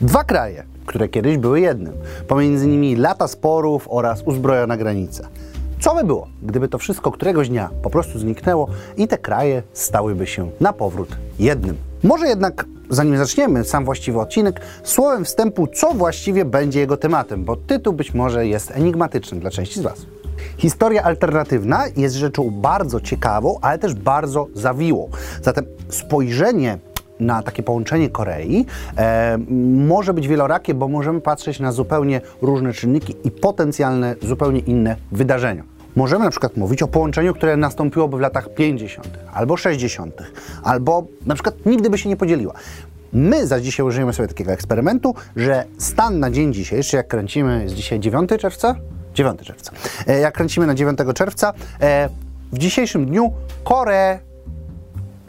Dwa kraje, które kiedyś były jednym. Pomiędzy nimi lata sporów oraz uzbrojona granica. Co by było, gdyby to wszystko któregoś dnia po prostu zniknęło i te kraje stałyby się na powrót jednym? Może jednak, zanim zaczniemy sam właściwy odcinek, słowem wstępu, co właściwie będzie jego tematem, bo tytuł być może jest enigmatyczny dla części z Was. Historia alternatywna jest rzeczą bardzo ciekawą, ale też bardzo zawiłą. Zatem spojrzenie na takie połączenie Korei e, może być wielorakie, bo możemy patrzeć na zupełnie różne czynniki i potencjalne zupełnie inne wydarzenia. Możemy na przykład mówić o połączeniu, które nastąpiłoby w latach 50. albo 60., albo na przykład nigdy by się nie podzieliła. My za dzisiaj użyjemy sobie takiego eksperymentu, że stan na dzień dzisiejszy, jak kręcimy, jest dzisiaj 9 czerwca? 9 czerwca. E, jak kręcimy na 9 czerwca, e, w dzisiejszym dniu Koreę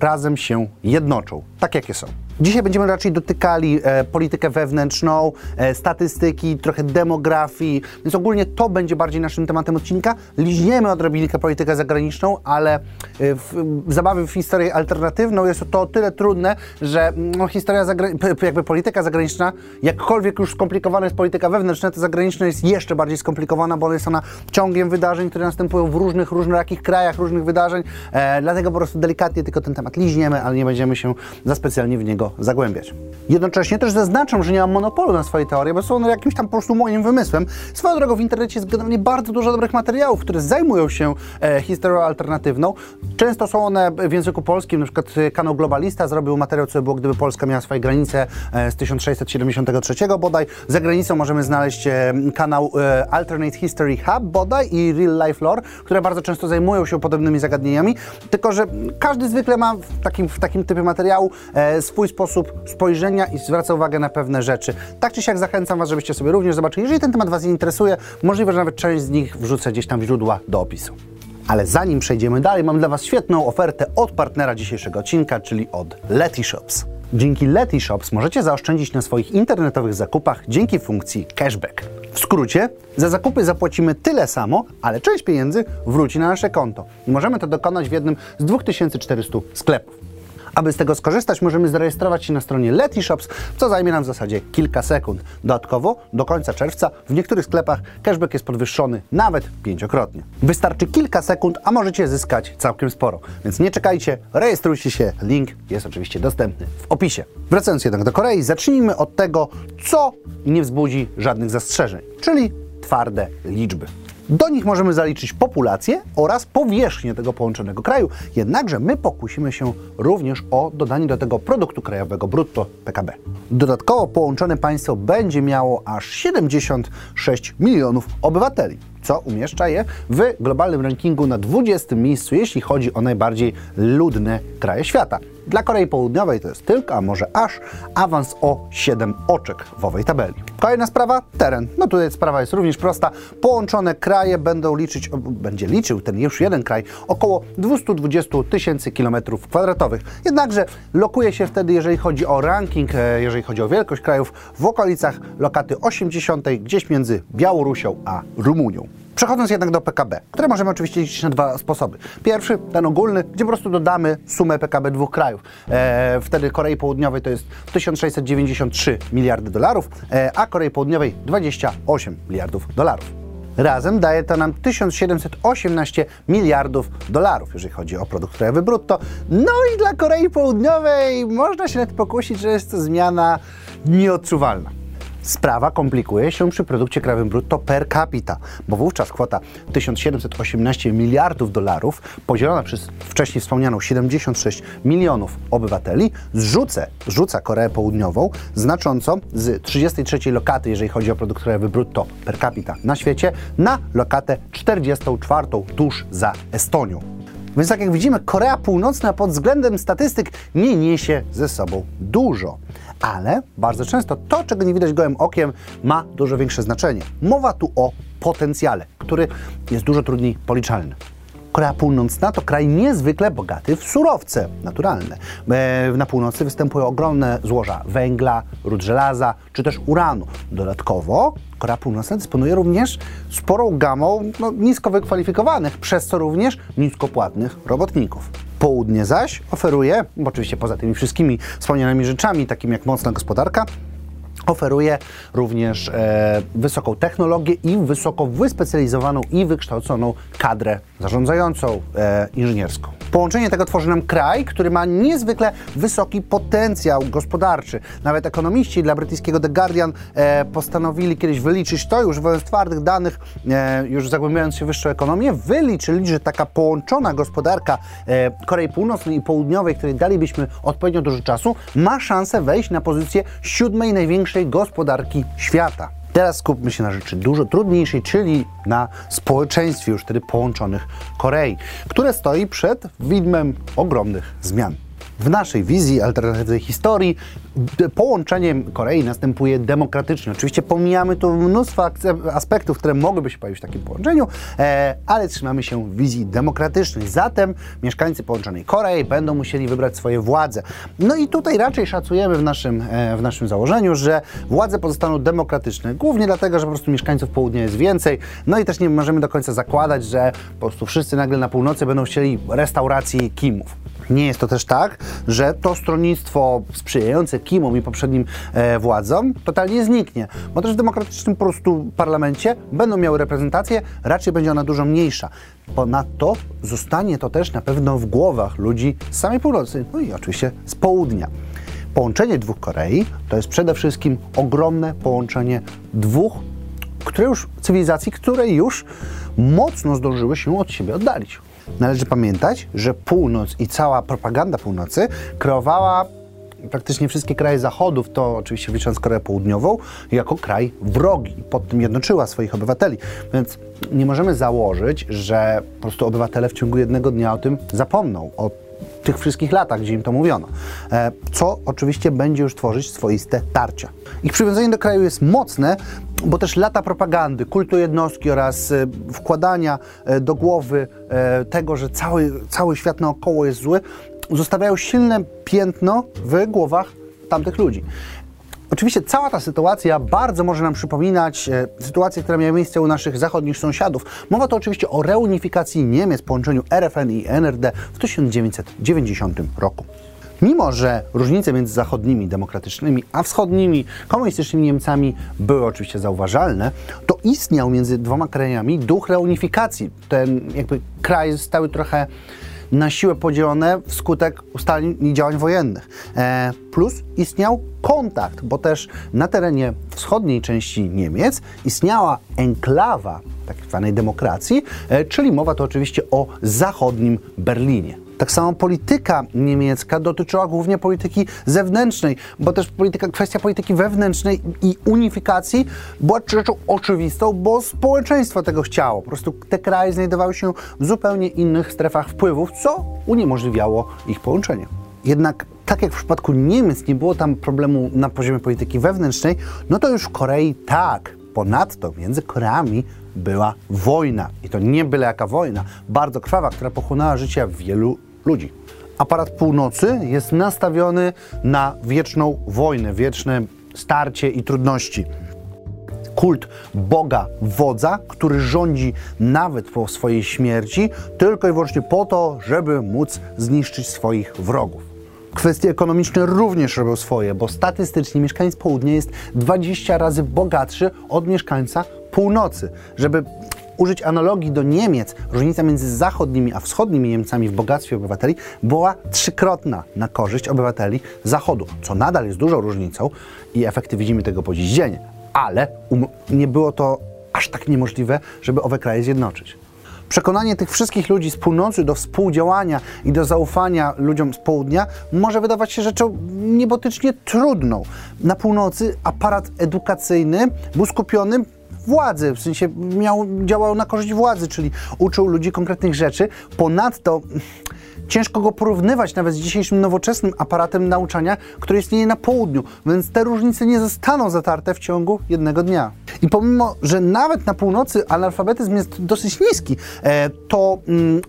razem się jednoczą, tak jakie są. Dzisiaj będziemy raczej dotykali e, politykę wewnętrzną, e, statystyki, trochę demografii, więc ogólnie to będzie bardziej naszym tematem odcinka. Liźniemy odrobinkę politykę zagraniczną, ale e, w, zabawie w historię alternatywną jest to o tyle trudne, że no, historia zagra- jakby polityka zagraniczna, jakkolwiek już skomplikowana jest polityka wewnętrzna, to zagraniczna jest jeszcze bardziej skomplikowana, bo jest ona ciągiem wydarzeń, które następują w różnych, różnorakich krajach, różnych wydarzeń, e, dlatego po prostu delikatnie tylko ten temat liźniemy, ale nie będziemy się za specjalnie w niego zagłębiać. Jednocześnie też zaznaczam, że nie mam monopolu na swoje teorie, bo są one jakimś tam po prostu moim wymysłem. Swoją drogą w internecie jest generalnie bardzo dużo dobrych materiałów, które zajmują się e, historią alternatywną. Często są one w języku polskim, na przykład e, kanał Globalista zrobił materiał, co by było, gdyby Polska miała swoje granice e, z 1673 bodaj. Za granicą możemy znaleźć e, kanał e, Alternate History Hub bodaj i Real Life Lore, które bardzo często zajmują się podobnymi zagadnieniami, tylko że każdy zwykle ma w takim, w takim typie materiału e, swój sposób spojrzenia i zwraca uwagę na pewne rzeczy. Tak czy siak zachęcam Was, żebyście sobie również zobaczyli. Jeżeli ten temat Was interesuje, możliwe, że nawet część z nich wrzucę gdzieś tam źródła do opisu. Ale zanim przejdziemy dalej, mam dla Was świetną ofertę od partnera dzisiejszego odcinka, czyli od Letyshops. Dzięki Letyshops możecie zaoszczędzić na swoich internetowych zakupach dzięki funkcji cashback. W skrócie, za zakupy zapłacimy tyle samo, ale część pieniędzy wróci na nasze konto i możemy to dokonać w jednym z 2400 sklepów. Aby z tego skorzystać, możemy zarejestrować się na stronie Letyshops, co zajmie nam w zasadzie kilka sekund. Dodatkowo do końca czerwca w niektórych sklepach cashback jest podwyższony nawet pięciokrotnie. Wystarczy kilka sekund, a możecie zyskać całkiem sporo. Więc nie czekajcie, rejestrujcie się, link jest oczywiście dostępny w opisie. Wracając jednak do Korei, zacznijmy od tego, co nie wzbudzi żadnych zastrzeżeń, czyli twarde liczby. Do nich możemy zaliczyć populację oraz powierzchnię tego połączonego kraju, jednakże my pokusimy się również o dodanie do tego produktu krajowego brutto PKB. Dodatkowo połączone państwo będzie miało aż 76 milionów obywateli, co umieszcza je w globalnym rankingu na 20 miejscu, jeśli chodzi o najbardziej ludne kraje świata. Dla Korei Południowej to jest tylko, a może aż awans o 7 oczek w owej tabeli. Kolejna sprawa, teren. No tutaj sprawa jest również prosta. Połączone kraje będą liczyć, będzie liczył ten już jeden kraj, około 220 tysięcy kilometrów kwadratowych. Jednakże lokuje się wtedy, jeżeli chodzi o ranking, e, jeżeli chodzi o wielkość krajów, w okolicach lokaty 80, gdzieś między Białorusią a Rumunią. Przechodząc jednak do PKB, które możemy oczywiście liczyć na dwa sposoby. Pierwszy, ten ogólny, gdzie po prostu dodamy sumę PKB dwóch krajów. E, wtedy Korei Południowej to jest 1693 miliardy dolarów, e, a Korei Południowej 28 miliardów dolarów. Razem daje to nam 1718 miliardów dolarów, jeżeli chodzi o produkt krajowy brutto. No i dla Korei Południowej można się nawet pokusić, że jest to zmiana nieodczuwalna. Sprawa komplikuje się przy produkcie krajowym brutto per capita, bo wówczas kwota 1718 miliardów dolarów podzielona przez wcześniej wspomnianą 76 milionów obywateli zrzucę, rzuca Koreę Południową znacząco z 33 lokaty, jeżeli chodzi o produkt krajowy brutto per capita na świecie, na lokatę 44 tuż za Estonią. Więc tak jak widzimy, Korea Północna pod względem statystyk nie niesie ze sobą dużo. Ale bardzo często to, czego nie widać gołym okiem, ma dużo większe znaczenie. Mowa tu o potencjale, który jest dużo trudniej policzalny. Korea Północna to kraj niezwykle bogaty w surowce naturalne. E, Na północy występują ogromne złoża węgla, ród żelaza czy też uranu. Dodatkowo Korea Północna dysponuje również sporą gamą no, nisko wykwalifikowanych, przez co również niskopłatnych robotników. Południe zaś oferuje, oczywiście poza tymi wszystkimi wspomnianymi rzeczami, takimi jak mocna gospodarka, oferuje również e, wysoką technologię i wysoko wyspecjalizowaną i wykształconą kadrę zarządzającą e, inżynierską. Połączenie tego tworzy nam kraj, który ma niezwykle wysoki potencjał gospodarczy. Nawet ekonomiści dla brytyjskiego The Guardian e, postanowili kiedyś wyliczyć to, używając twardych danych, e, już zagłębiając się w wyższą ekonomię, wyliczyli, że taka połączona gospodarka e, Korei Północnej i Południowej, której dalibyśmy odpowiednio dużo czasu, ma szansę wejść na pozycję siódmej największej gospodarki świata. Teraz skupmy się na rzeczy dużo trudniejszej, czyli na społeczeństwie już wtedy połączonych Korei, które stoi przed widmem ogromnych zmian. W naszej wizji alternatywnej historii połączenie Korei następuje demokratycznie. Oczywiście pomijamy tu mnóstwo aspektów, które mogłyby się pojawić w takim połączeniu, e, ale trzymamy się wizji demokratycznej. Zatem mieszkańcy połączonej Korei będą musieli wybrać swoje władze. No i tutaj raczej szacujemy w naszym, e, w naszym założeniu, że władze pozostaną demokratyczne. Głównie dlatego, że po prostu mieszkańców południa jest więcej. No i też nie możemy do końca zakładać, że po prostu wszyscy nagle na północy będą chcieli restauracji Kimów. Nie jest to też tak, że to stronnictwo sprzyjające Kimom i poprzednim e, władzom totalnie zniknie, bo też w demokratycznym po prostu parlamencie będą miały reprezentację, raczej będzie ona dużo mniejsza. Ponadto zostanie to też na pewno w głowach ludzi z samej północy, no i oczywiście z południa. Połączenie dwóch Korei to jest przede wszystkim ogromne połączenie dwóch które już cywilizacji, które już mocno zdążyły się od siebie oddalić. Należy pamiętać, że północ i cała propaganda północy kreowała praktycznie wszystkie kraje Zachodu, w to oczywiście wliczając Koreę Południową, jako kraj wrogi. Pod tym jednoczyła swoich obywateli. Więc nie możemy założyć, że po prostu obywatele w ciągu jednego dnia o tym zapomną, o tych wszystkich latach, gdzie im to mówiono. E, co oczywiście będzie już tworzyć swoiste tarcia. Ich przywiązanie do kraju jest mocne, bo też lata propagandy, kultu jednostki oraz e, wkładania e, do głowy tego, że cały, cały świat naokoło jest zły, zostawiają silne piętno w głowach tamtych ludzi. Oczywiście cała ta sytuacja bardzo może nam przypominać e, sytuację, która miała miejsce u naszych zachodnich sąsiadów. Mowa to oczywiście o reunifikacji Niemiec, połączeniu RFN i NRD w 1990 roku. Mimo, że różnice między zachodnimi demokratycznymi a wschodnimi komunistycznymi Niemcami były oczywiście zauważalne, to istniał między dwoma krajami duch reunifikacji. Ten jakby kraj stały trochę na siłę podzielone wskutek ustaleń i działań wojennych. E, plus istniał kontakt, bo też na terenie wschodniej części Niemiec istniała enklawa tak zwanej demokracji, e, czyli mowa to oczywiście o zachodnim Berlinie. Tak samo polityka niemiecka dotyczyła głównie polityki zewnętrznej, bo też polityka, kwestia polityki wewnętrznej i unifikacji była rzeczą oczywistą, bo społeczeństwo tego chciało. Po prostu te kraje znajdowały się w zupełnie innych strefach wpływów, co uniemożliwiało ich połączenie. Jednak tak jak w przypadku Niemiec nie było tam problemu na poziomie polityki wewnętrznej, no to już w Korei tak. Ponadto między Koreami była wojna. I to nie byle jaka wojna, bardzo krwawa, która pochłonęła życie wielu ludzi. Aparat północy jest nastawiony na wieczną wojnę, wieczne starcie i trudności. Kult Boga, wodza, który rządzi nawet po swojej śmierci, tylko i wyłącznie po to, żeby móc zniszczyć swoich wrogów. Kwestie ekonomiczne również robią swoje, bo statystycznie mieszkaniec południa jest 20 razy bogatszy od mieszkańca północy. Żeby użyć analogii do Niemiec, różnica między zachodnimi a wschodnimi Niemcami w bogactwie obywateli była trzykrotna na korzyść obywateli Zachodu, co nadal jest dużą różnicą i efekty widzimy tego po dziś dzień. Ale um nie było to aż tak niemożliwe, żeby owe kraje zjednoczyć. Przekonanie tych wszystkich ludzi z północy do współdziałania i do zaufania ludziom z południa może wydawać się rzeczą niebotycznie trudną. Na północy aparat edukacyjny był skupiony władzy, w sensie miał, działał na korzyść władzy, czyli uczył ludzi konkretnych rzeczy. Ponadto ciężko go porównywać nawet z dzisiejszym nowoczesnym aparatem nauczania, który istnieje na południu, więc te różnice nie zostaną zatarte w ciągu jednego dnia. I pomimo, że nawet na północy analfabetyzm jest dosyć niski, e, to mm,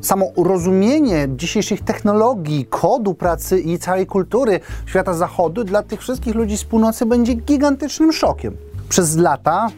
samo rozumienie dzisiejszych technologii, kodu pracy i całej kultury świata zachodu dla tych wszystkich ludzi z północy będzie gigantycznym szokiem. Przez lata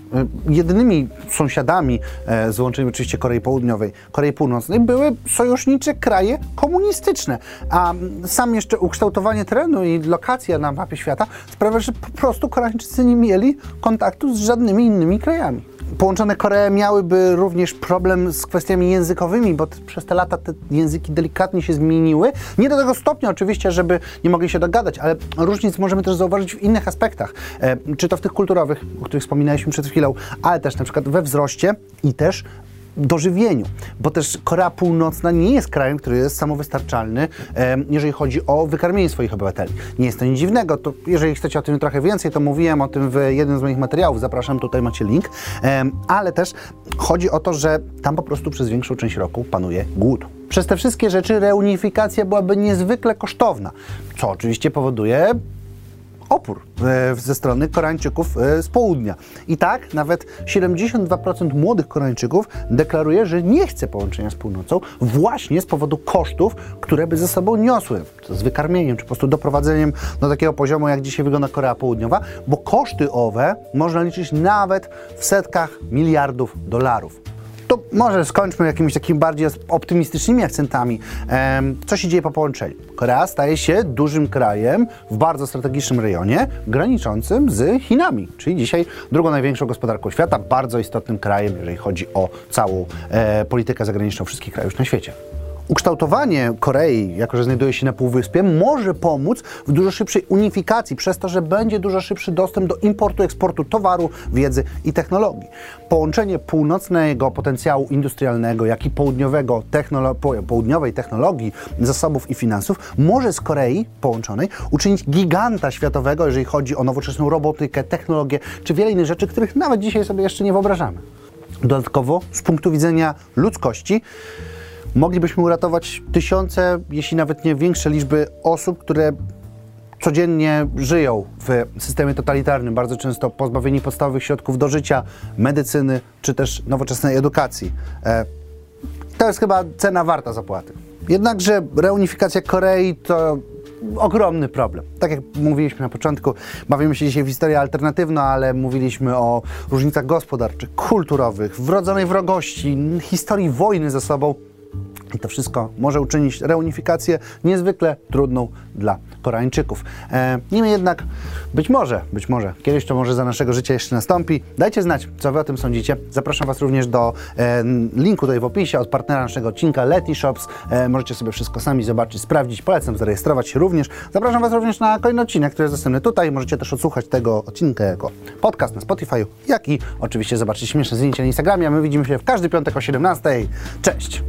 y, jedynymi sąsiadami, e, z wyłączeniem oczywiście Korei Południowej, Korei Północnej, były sojusznicze kraje komunistyczne. A sam jeszcze ukształtowanie terenu i lokacja na mapie świata sprawia, że po prostu Koreańczycy nie mieli kontaktu z żadnymi innymi krajami. Połączone Koree miałyby również problem z kwestiami językowymi, bo przez te lata te języki delikatnie się zmieniły. Nie do tego stopnia oczywiście, żeby nie mogli się dogadać, ale różnic możemy też zauważyć w innych aspektach. E, czy to w tych kulturowych, o których wspominaliśmy przed chwilą, ale też na przykład we wzroście i też dożywieniu, bo też Korea Północna nie jest krajem, który jest samowystarczalny, jeżeli chodzi o wykarmienie swoich obywateli. Nie jest to nic dziwnego, to jeżeli chcecie o tym trochę więcej, to mówiłem o tym w jednym z moich materiałów, zapraszam, tutaj macie link, ale też chodzi o to, że tam po prostu przez większą część roku panuje głód. Przez te wszystkie rzeczy reunifikacja byłaby niezwykle kosztowna, co oczywiście powoduje opór e, ze strony Koreańczyków e, z południa. I tak nawet 72% młodych Koreańczyków deklaruje, że nie chce połączenia z północą właśnie z powodu kosztów, które by ze sobą niosły, z wykarmieniem, czy po prostu doprowadzeniem do takiego poziomu, jak dzisiaj wygląda Korea Południowa, bo koszty owe można liczyć nawet w setkach miliardów dolarów to może skończmy jakimiś takimi bardziej optymistycznymi akcentami. Co się dzieje po połączeniu? Korea staje się dużym krajem w bardzo strategicznym rejonie, graniczącym z Chinami, czyli dzisiaj drugą największą gospodarką świata, bardzo istotnym krajem, jeżeli chodzi o całą e, politykę zagraniczną wszystkich krajów na świecie. Ukształtowanie Korei, jako że znajduje się na Półwyspie, może pomóc w dużo szybszej unifikacji, przez to, że będzie dużo szybszy dostęp do importu, eksportu towaru, wiedzy i technologii. Połączenie północnego potencjału industrialnego, jak i południowego technolo południowej technologii, zasobów i finansów może z Korei połączonej uczynić giganta światowego, jeżeli chodzi o nowoczesną robotykę, technologię, czy wiele innych rzeczy, których nawet dzisiaj sobie jeszcze nie wyobrażamy. Dodatkowo, z punktu widzenia ludzkości, moglibyśmy uratować tysiące, jeśli nawet nie większe liczby osób, które codziennie żyją w systemie totalitarnym, bardzo często pozbawieni podstawowych środków do życia, medycyny czy też nowoczesnej edukacji. E, to jest chyba cena warta zapłaty. Jednakże reunifikacja Korei to ogromny problem. Tak jak mówiliśmy na początku, bawimy się dzisiaj w historię alternatywną, ale mówiliśmy o różnicach gospodarczych, kulturowych, wrodzonej wrogości, historii wojny ze sobą. I to wszystko może uczynić reunifikację niezwykle trudną dla Koreańczyków. E, niemniej jednak, być może, być może, kiedyś to może za naszego życia jeszcze nastąpi. Dajcie znać, co Wy o tym sądzicie. Zapraszam Was również do e, linku tutaj w opisie od partnera naszego odcinka Leti Shops. E, możecie sobie wszystko sami zobaczyć, sprawdzić. Polecam zarejestrować się również. Zapraszam Was również na kolejny odcinek, który jest dostępny tutaj. Możecie też odsłuchać tego odcinka jako podcast na Spotify, jak i oczywiście zobaczyć śmieszne zdjęcia na Instagramie. A my widzimy się w każdy piątek o 17. Cześć!